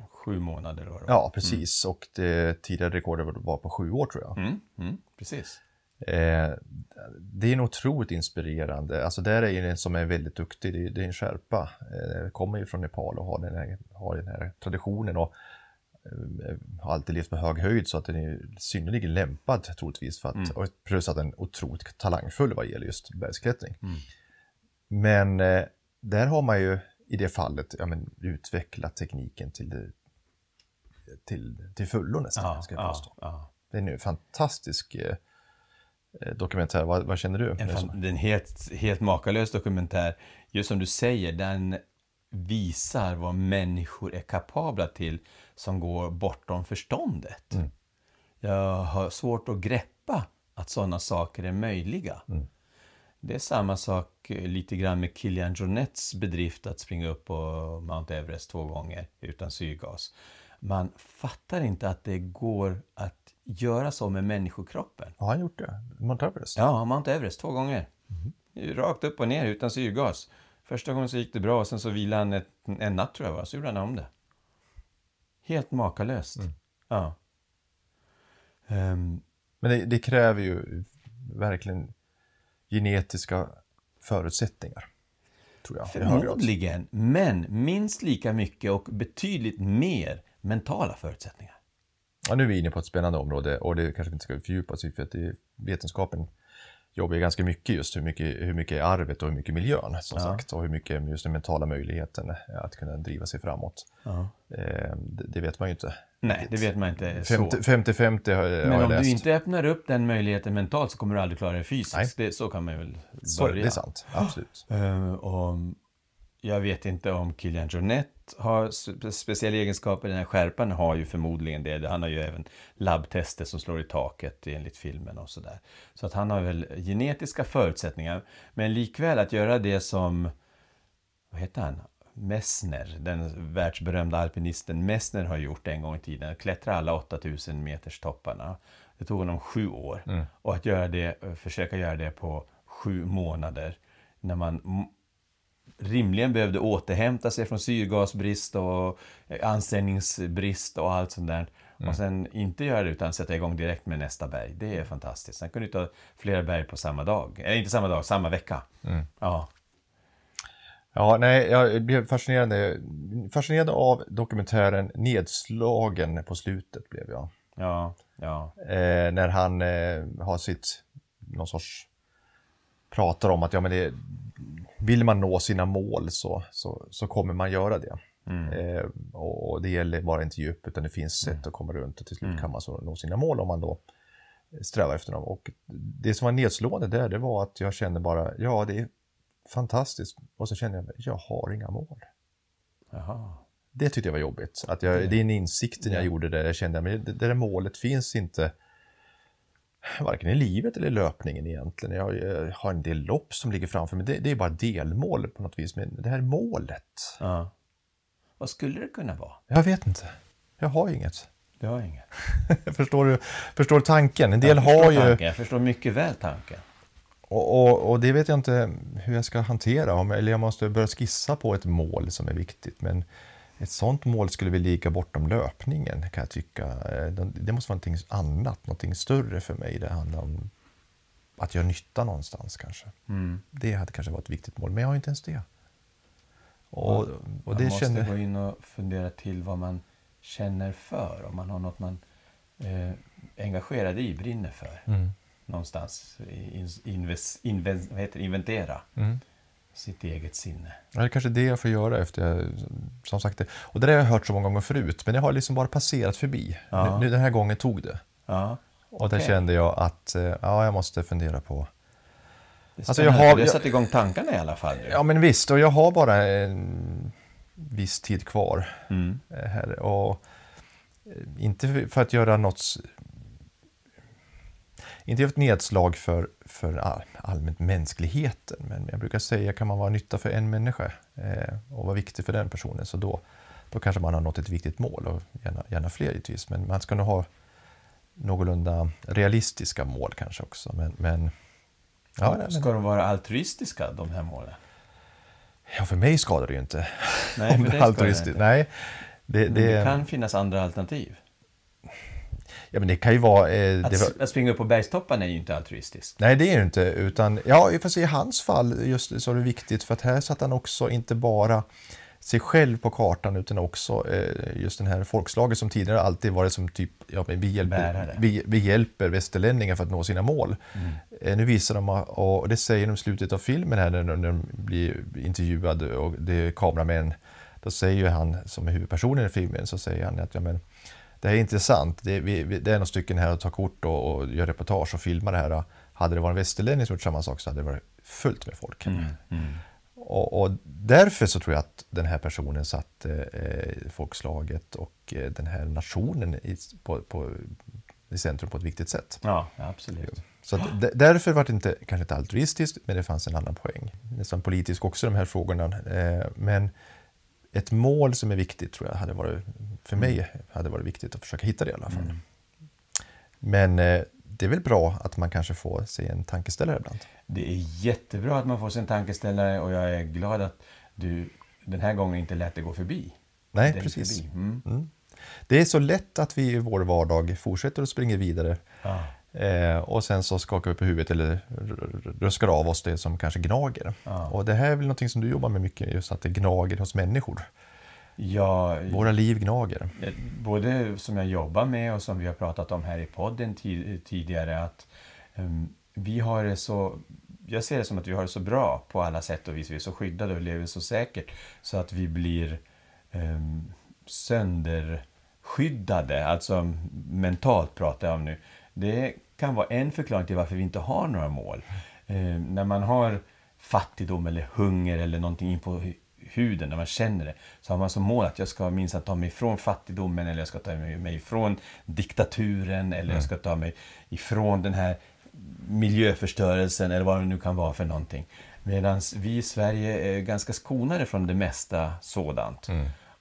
Sju månader då. då. Ja, precis. Och det tidigare rekordet var på sju år tror jag. Mm, mm, precis. Eh, det är en otroligt inspirerande. Alltså där är en som är väldigt duktig, det är, det är en skärpa. Eh, kommer ju från Nepal och har den här, har den här traditionen och eh, har alltid levt på hög höjd så att den är synnerligen lämpad troligtvis för att, och plus att den är otroligt talangfull vad gäller just bergsklättring. Men eh, där har man ju i det fallet ja, men, utvecklat tekniken till, det, till, till fullo nästan, Ja, ska jag ja, påstå. ja. Det är en fantastisk eh, eh, dokumentär. Vad, vad känner du? En, fan, en helt, helt makalös dokumentär. Just som du säger, den visar vad människor är kapabla till som går bortom förståndet. Mm. Jag har svårt att greppa att sådana saker är möjliga. Mm. Det är samma sak eh, lite grann med Kilian Jornets bedrift att springa upp på Mount Everest två gånger utan syrgas. Man fattar inte att det går att göra så med människokroppen. Har han gjort det? Mount Everest? Ja, Mount Everest två gånger. Mhm. Rakt upp och ner utan syrgas. Första gången så gick det bra och sen så vilade han ett, en natt tror jag var, så gjorde han om det. Helt makalöst. Mm. Ja. Ehm, Men det, det kräver ju verkligen genetiska förutsättningar. Tror jag. förmodligen, men minst lika mycket och betydligt mer mentala förutsättningar. Ja, nu är vi inne på ett spännande område och det kanske vi inte ska fördjupa oss i för att det, vetenskapen jobbar ju ganska mycket just hur mycket, hur mycket är arvet och hur mycket miljön som Ja. sagt och hur mycket just den mentala möjligheten att kunna driva sig framåt. Ja. Eh, det, det vet man ju inte. Nej, det vet man inte så. 50-50 har, har Men jag om läst. du inte öppnar upp den möjligheten mentalt så kommer du aldrig klara det fysiskt. Det, så kan man väl Så, börja. det är sant, absolut. Eh, och jag vet inte om Kilian Jornet har spe- speciella egenskaper. Den här skärpan har ju förmodligen det. Han har ju även labbtester som slår i taket enligt filmen och sådär. Så att han har väl genetiska förutsättningar. Men likväl att göra det som, vad heter han? Messner, den världsberömda alpinisten Messner har gjort en gång i tiden. Klättra alla 8000 meters topparna. Det tog honom sju år. Och att göra det, försöka göra det på sju månader. När man rimligen behövde återhämta sig från syrgasbrist och eh, ansträngningsbrist och allt sånt där. Och sen inte göra det utan sätta igång direkt med nästa berg. Det är fantastiskt. Sen kunde du ta flera berg på samma dag. Eller inte samma dag, samma vecka. Ja. Ja, nej, jag blev fascinerande, fascinerad av dokumentären Nedslagen på slutet blev jag. Ja, ja. Eh, när han eh, har sitt, någon sorts, pratar om att ja, men det, vill man nå sina mål så, så, så kommer man göra det. Mm. Eh, och, det gäller bara inte djup utan det finns sätt att komma runt och till slut Mm. kan man så nå sina mål om man då strävar efter dem. Och det som var nedslående där, det var att jag kände bara, ja det är fantastiskt. Och så kände jag, jag har inga mål. Jaha. Det tyckte jag var jobbigt. Att jag, det är en insikten jag Ja. gjorde där jag kände att det, det där målet finns inte varken i livet eller i löpningen egentligen. Jag, jag har en del lopp som ligger framför mig. Det, det är bara delmål på något vis. Men det här målet, Ja. Vad skulle det kunna vara? jag vet inte. Jag har inget. Du har inget. förstår, du, förstår tanken? En del jag har ju... tanken. Jag förstår mycket väl tanken. Och, och, och det vet jag inte hur jag ska hantera. Om, eller jag måste börja skissa på ett mål som är viktigt. Men ett sånt mål skulle väl ligga bortom löpningen kan jag tycka. Eh, Det måste vara någonting annat, någonting större för mig. Det handlar om att göra nytta någonstans kanske. Mm. Det hade kanske varit ett viktigt mål, men jag har inte ens det. Och, och man det måste känner... gå in och fundera till vad man känner för. Om man har något man eh, är engagerad i, brinner för. Mm, Någonstans in, inves, inves, inventera mm. Sitt eget sinne. Ja, det är kanske det jag får göra efter jag, som sagt, det- och det där har jag hört så många gånger förut, men jag har liksom bara passerat förbi. Ja. Nu, den här gången tog det. Ja, Och där Okej. kände jag att eh, ja, jag måste fundera på. det Alltså, jag har- Det jag- satt igång tankarna i alla fall. nu. Ja, men visst, och jag har bara en viss tid kvar Mm. eh, här. Och eh, inte för att göra något... Inte ett nedslag för, för all, allmänt mänskligheten, men jag brukar säga kan man vara nytta för en människa eh, och vara viktig för den personen, så då, då kanske man har nått ett viktigt mål och gärna, gärna fler givetvis. Men man ska nog ha någorlunda realistiska mål kanske också. Men, men, ja, men, Ska de vara altruistiska, de här målen? ja, för mig skadar det ju inte. Nej, för det det. Nej, det, Men det det, kan finnas andra alternativ. Ja, men det kan ju vara... Eh, Att, var, att springa upp på bergstoppen är ju inte altruistiskt. nej, det är ju inte, utan ja, fast i hans fall just så är det viktigt för att här satt han också inte bara sig själv på kartan utan också eh, just den här folkslaget som tidigare alltid varit som typ, ja, men vi, hjälper, vi, vi hjälper västerlänningar för att nå sina mål. Eh, nu visar de, och det säger de i slutet av filmen här när, när de blir intervjuade och det är kameramän. Då säger ju han som är huvudpersonen i filmen, så säger han att ja, men, det här är intressant. Det, vi, vi, det är några stycken här och tar kort och, och gör reportage och filmar det här. Hade det varit en västerlänning som gjort samma sak så hade det varit fullt med folk. Mm. Mm. Och, och därför så tror jag att den här personen satte eh, folkslaget och eh, den här nationen i, på, på, i centrum på ett viktigt sätt. Ja, absolut. Så att, därför var det inte, kanske inte altruistiskt, men det fanns en annan poäng. Nästan politisk också de här frågorna. Eh, men ett mål som är viktigt tror jag hade varit, för mig hade varit viktigt att försöka hitta det i alla fall. Mm. Men eh, det är väl bra att man kanske får sig en tankeställare ibland. Det är jättebra att man får sig en tankeställare och jag är glad att du den här gången inte lät det gå förbi. Nej, Dig precis. Förbi. Mm. Mm. Det är så lätt att vi i vår vardag fortsätter och springer vidare Ja, eh, och sen så skakar vi på huvudet eller ruskar av oss det som kanske gnager. Ja. Och det här är väl någonting som du jobbar med mycket, just att det gnager hos människor. ja Våra liv gnager. Eh, Både som jag jobbar med och som vi har pratat om här i podden ti- tidigare att ehm, vi har det så jag ser det som att vi har det så bra på alla sätt och vis. Vi är så skyddade och lever så säkert så att vi blir um, sönderskyddade. Alltså mentalt pratar jag om nu. Det kan vara en förklaring till varför vi inte har några mål. Ehm, när man har fattigdom eller hunger eller någonting in på hu- huden, när man känner det, så har man som mål att jag ska minst ta mig ifrån fattigdomen eller jag ska ta mig ifrån diktaturen eller jag ska ta mig ifrån den här miljöförstörelsen eller vad det nu kan vara för någonting. Medan vi i Sverige är ganska skonade från det mesta sådant.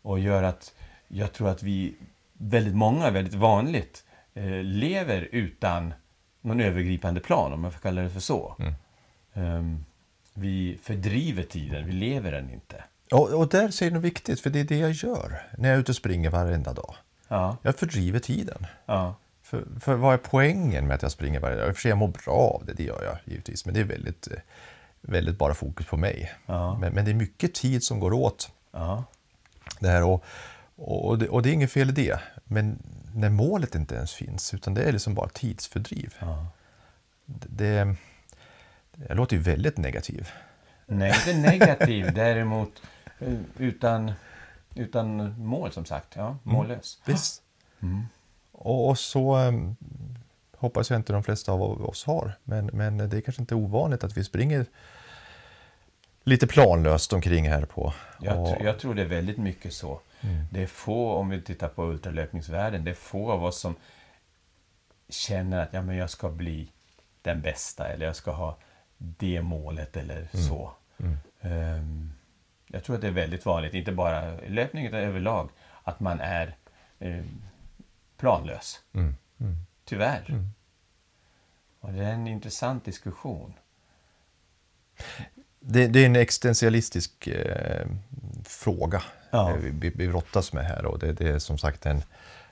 Och gör att jag tror att vi, väldigt många, väldigt vanligt, eh, lever utan någon övergripande plan, om man får kalla det för så. Ehm, vi fördriver tiden, vi lever den inte. Och, och där säger du något viktigt, för det är det jag gör när jag är ute och springer varenda dag. Ja, Jag fördriver tiden. ja, För, för vad är poängen med att jag springer varje dag? I och för sig jag mår bra av det, det gör jag givetvis, men det är väldigt, eh, väldigt bara fokus på mig. Ja. Men, men det är mycket tid som går åt det här och, och, det, och det är inget fel i det. Men när målet inte ens finns, utan det är liksom bara tidsfördriv. ja. Det, jag låter ju väldigt negativ. Nej, inte negativ. Däremot eh, utan, utan mål, som sagt. Ja, mållös. Visst. Mm. Och, och så um, hoppas jag inte de flesta av oss har. Men, men det är kanske inte ovanligt att vi springer lite planlöst omkring här på. Jag, tr- jag tror det är väldigt mycket så. Det är få, om vi tittar på ultralöpningsvärlden, det är få av oss som känner att ja, men jag ska bli den bästa eller jag ska ha det målet eller så. Ehm, jag tror att det är väldigt vanligt, inte bara i löpning utan överlag, att man är eh, planlös. Mm, mm. Tyvärr. Och det är en intressant diskussion. Det, det är en existentialistisk eh, fråga Ja. eh, vi, vi brottas med här och det, det är som sagt en,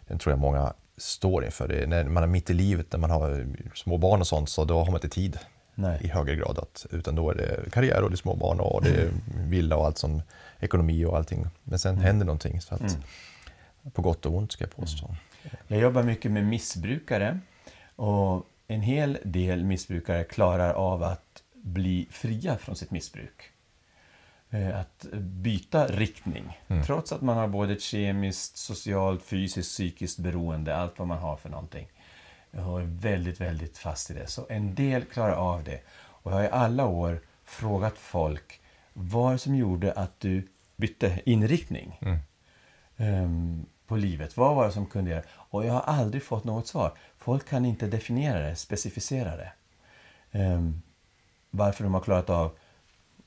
den tror jag många står inför. Det är när man är mitt i livet, när man har små barn och sånt, så då har man inte tid Nej. i högre grad. Att, utan då är det karriär och det är små barn och det är villa och allt som ekonomi och allting. Men sen händer någonting. Så att, På gott och ont ska jag påstå. Jag jobbar mycket med missbrukare och en hel del missbrukare klarar av att bli fria från sitt missbruk. Eh, Att byta riktning. Trots att man har både ett kemiskt, socialt, fysiskt, psykiskt beroende, allt vad man har för någonting. Jag är väldigt, väldigt fast i det. Så en del klarar av det. Och jag har i alla år frågat folk vad som gjorde att du bytte inriktning ehm, på livet. Vad var det som kunde göra? Och jag har aldrig fått något svar. Folk kan inte definiera det, specificera det. Ehm, varför de har klarat av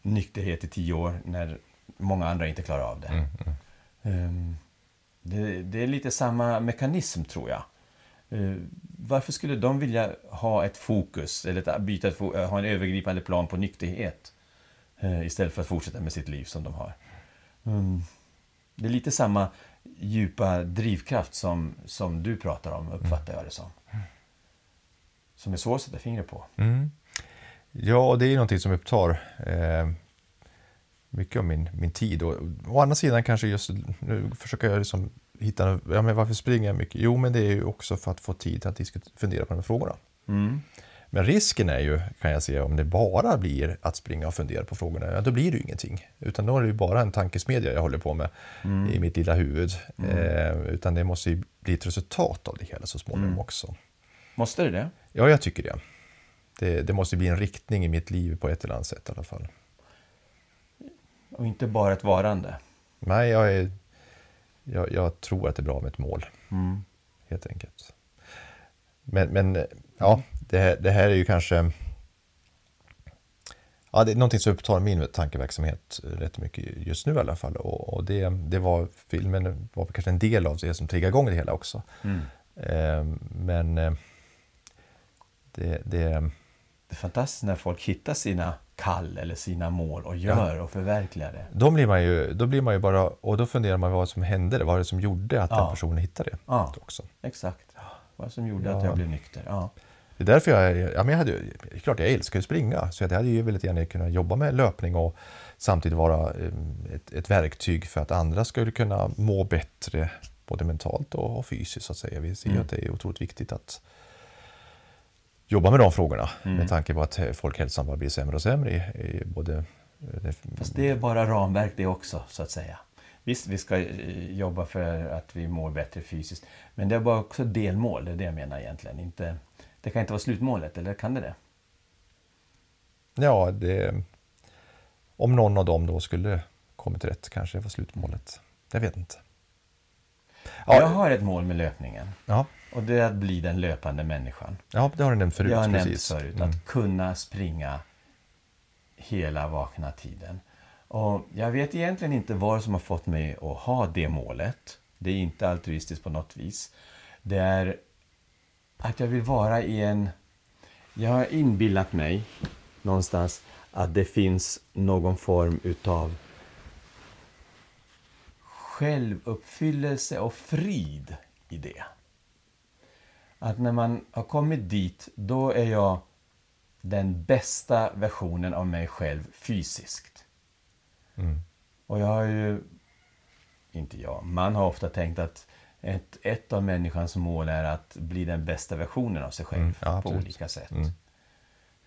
nykterhet i tio år när många andra inte klarar av det. Ehm, det, det är lite samma mekanism tror jag. Eh, varför skulle de vilja ha ett fokus eller ett, byta ett, eh, ha en övergripande plan på nykterhet eh, istället för att fortsätta med sitt liv som de har? Mm. Det är lite samma djupa drivkraft som, som du pratar om, uppfattar jag det som. Som är svår att sätta fingret på. Mm. Ja, det är någonting som upptar eh, mycket av min, min tid. Och, å andra sidan kanske just nu försöker jag liksom hitta, ja men varför springer jag mycket? Jo, men det är ju också för att få tid att fundera på de här frågorna. Mm. Men risken är ju, kan jag se, om det bara blir att springa och fundera på frågorna, ja, då blir det ju ingenting. Utan då är det ju bara en tankesmedja jag håller på med i mitt lilla huvud. Eh, utan det måste ju bli ett resultat av det hela så småningom också. Måste det det? Ja, jag tycker det. Det. Det måste bli en riktning i mitt liv på ett eller annat sätt i alla fall. Och inte bara ett varande. Nej, jag, är, jag, jag tror att det är bra med ett mål, Mm. helt enkelt. Men, men ja, det här, det här är ju kanske... Ja, det är någonting som upptar min tankeverksamhet rätt mycket just nu i alla fall. Och, och det, det var filmen var kanske en del av det som triggade igång det hela också. Mm. Eh, men det, det, Det är fantastiskt när folk hittar sina kall eller sina mål och gör och förverkligar det. då, blir man ju, då blir man ju bara, och då funderar man vad som hände, vad det som gjorde att Ja. den personen hittade det Ja. också. Exakt. Vad som gjorde Ja. att jag blev nykter. Ja. Det är därför jag, ja, men jag hade, klart jag älskar att springa, så jag hade ju väldigt gärna kunnat jobba med löpning och samtidigt vara eh, ett, ett verktyg för att andra skulle kunna må bättre, både mentalt och, fysiskt så att säga. Vi ser Mm. att det är otroligt viktigt att jobba med de frågorna Mm. med tanke på att eh, folkhälsan bara blir sämre och sämre i, i både eh, Fast det är bara ramverk det också, så att säga. Visst, vi ska eh, jobba för att vi mår bättre fysiskt. Men det är bara också delmål, det är det jag menar egentligen. Inte, det kan inte vara slutmålet, eller kan det det? Ja, det, om någon av dem då skulle kommit rätt kanske det var slutmålet. Jag vet inte. Jag Ja, har ett mål med löpningen. ja, Och det är att bli den löpande människan. ja, det har du nämnt förut. jag har nämnt precis. förut, Mm. att kunna springa hela vakna tiden. Och jag vet egentligen inte vad som har fått mig att ha det målet. Det är inte altruistiskt på något vis. Det är att jag vill vara i en... Jag har inbillat mig någonstans att det finns någon form utav självuppfyllelse och frid i det. Att när man har kommit dit, då är jag den bästa versionen av mig själv fysiskt. Mm. Och jag har ju, inte jag, man har ofta tänkt att ett, ett av människans mål är att bli den bästa versionen av sig själv Mm, ja, på olika sätt. Mm.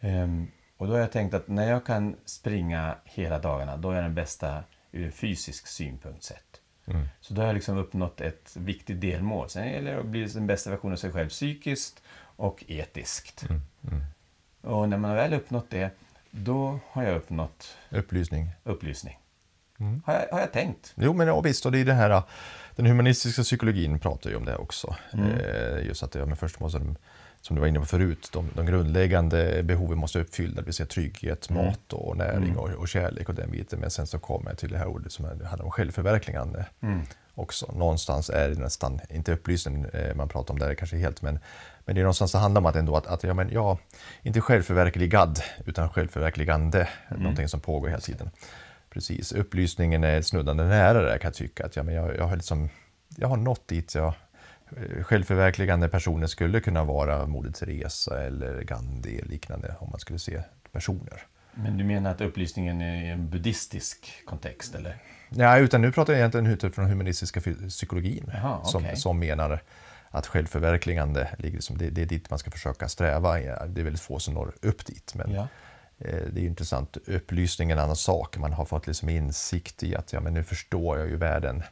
Ehm, och då har jag tänkt att när jag kan springa hela dagarna, då är jag den bästa ur en fysisk synpunkt sett. Mm. Så då har jag liksom uppnått ett viktigt delmål. Sen gäller det att bli den bästa versionen av sig själv psykiskt och etiskt. Mm. Mm. Och när man väl uppnått det, då har jag uppnått Upplysning. upplysning. Mm. Har, jag, har jag tänkt. Jo, men ja, visst, och det är det här, den humanistiska psykologin pratar ju om det också. Mm. Eh, just att ja, men först måste de, som du var inne på förut, de, de grundläggande behoven måste vara uppfyllda, det vill säga trygghet, Mm. mat och näring Mm. och, och kärlek och den biten. Men sen så kommer jag till det här ordet som handlar om självförverkligande Mm. också. Någonstans är det nästan, inte upplysning eh, man pratar om där kanske helt, men, men det är någonstans det handlar om att ändå att, att ja, men, ja, inte självförverkligad, utan självförverkligande, Mm. någonting som pågår hela tiden. Precis, upplysningen är snuddande nära det kan jag tycka. Att, ja, men jag, jag, har liksom, jag har nått dit jag Självförverkligande personer skulle kunna vara Moder Teresa eller Gandhi eller liknande om man skulle se personer. Men du menar att upplysningen är i en buddhistisk kontext, eller? Nej, utan nu pratar jag egentligen utifrån humanistiska psykologin Jaha, som, okej. som menar att självförverkligande ligger som, det, det är dit man ska försöka sträva. Det är väldigt få som når upp dit. Men Ja. eh, det är intressant. Upplysning är en annan sak. Man har fått liksom insikt i att ja, men nu förstår jag ju världen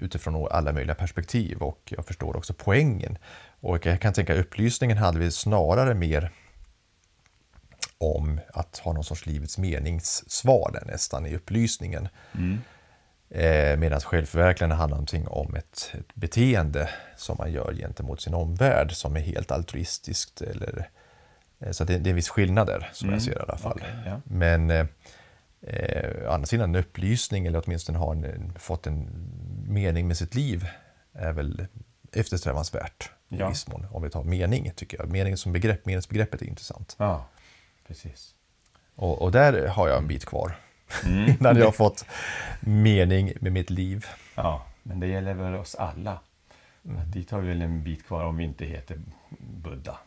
utifrån alla möjliga perspektiv och jag förstår också poängen. Och jag kan tänka upplysningen hade vi snarare mer om att ha någon sorts livets meningssvar där nästan i upplysningen. Mm. Eh, Medan självförverkligande handlar någonting om ett, ett beteende som man gör gentemot sin omvärld som är helt altruistiskt. Eller, eh, så det, det är en viss skillnad där som Mm, jag ser i alla fall. okej, ja. Men eh, eh, andra sidan en upplysning eller åtminstone ha en, fått en mening med sitt liv är väl eftersträvansvärt i Ja. viss mån. Om vi tar mening tycker jag. Mening som begrepp, meningsbegreppet är intressant. ja, precis. Och, och där har jag en bit kvar. Mm. Innan jag har fått mening med mitt liv. Ja, men det gäller väl oss alla. Mm. Dit har vi väl en bit kvar om vi inte heter Buddha.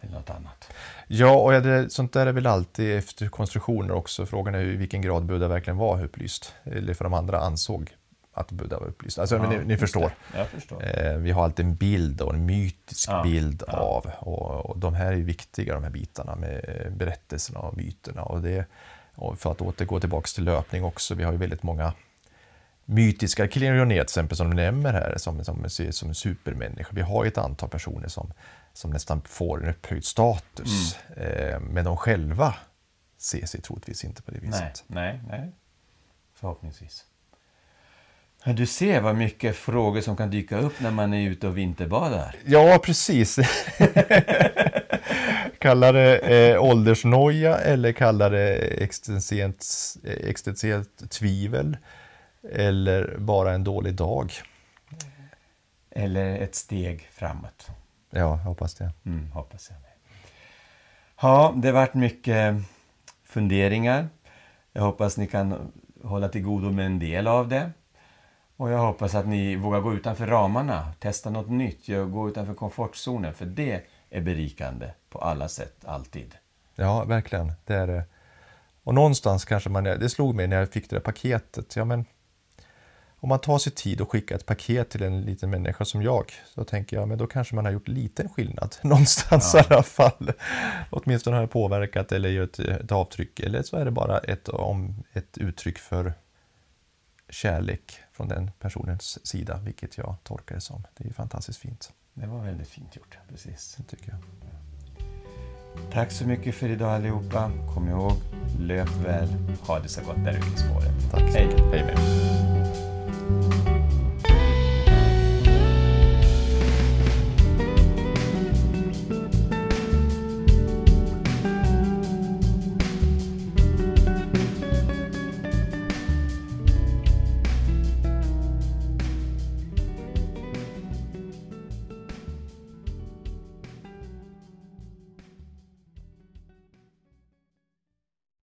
Eller något annat. Ja, och det, sånt där är väl alltid efter konstruktioner också. Frågan är i vilken grad Buddha verkligen var upplyst. Eller för de andra ansåg att Buddha var upplyst. Alltså, Ja, ni, ni förstår. förstår. Eh, vi har alltid en bild och en mytisk Ja, bild ja. av. Och, och de här är viktiga, de här bitarna med berättelserna och myterna. Och det, och för att återgå tillbaka till löpning också, vi har ju väldigt många mytiska Kilian till exempel som du nämner här, som, som, som en supermänniska. Vi har ett antal personer som, som nästan får en upphöjd status. Mm. Eh, men de själva ser sig troligtvis inte på det Nej, viset. nej, nej. Förhoppningsvis. Men Du ser vad mycket frågor som kan dyka upp när man är ute och vinterbadar. Ja, precis. kalla det eh, åldersnoja eller kalla det existentiellt, existentiellt tvivel. Eller bara en dålig dag. Eller ett steg framåt. Ja, jag hoppas det. Mm, hoppas jag med. Ja, det har varit mycket funderingar. Jag hoppas ni kan hålla till godo med en del av det. Och jag hoppas att ni vågar gå utanför ramarna, testa något nytt, gå utanför komfortzonen, för det är berikande på alla sätt, alltid. Ja, verkligen. Det är det. Och någonstans kanske man, det slog mig när jag fick det där paketet. Ja, men om man tar sig tid och skickar ett paket till en liten människa som jag, så tänker jag, men då kanske man har gjort liten skillnad. Någonstans Ja. i alla fall. Åtminstone har det påverkat eller gjort ett avtryck. Eller så är det bara ett, om, ett uttryck för kärlek från den personens sida, vilket jag tolkar det som. Det är fantastiskt fint, Det var väldigt fint gjort, precis. det tycker jag. Tack så mycket för idag allihopa. Kom ihåg, löp väl, ha det så gott där ute i spåret. Tack Hej. Hej med.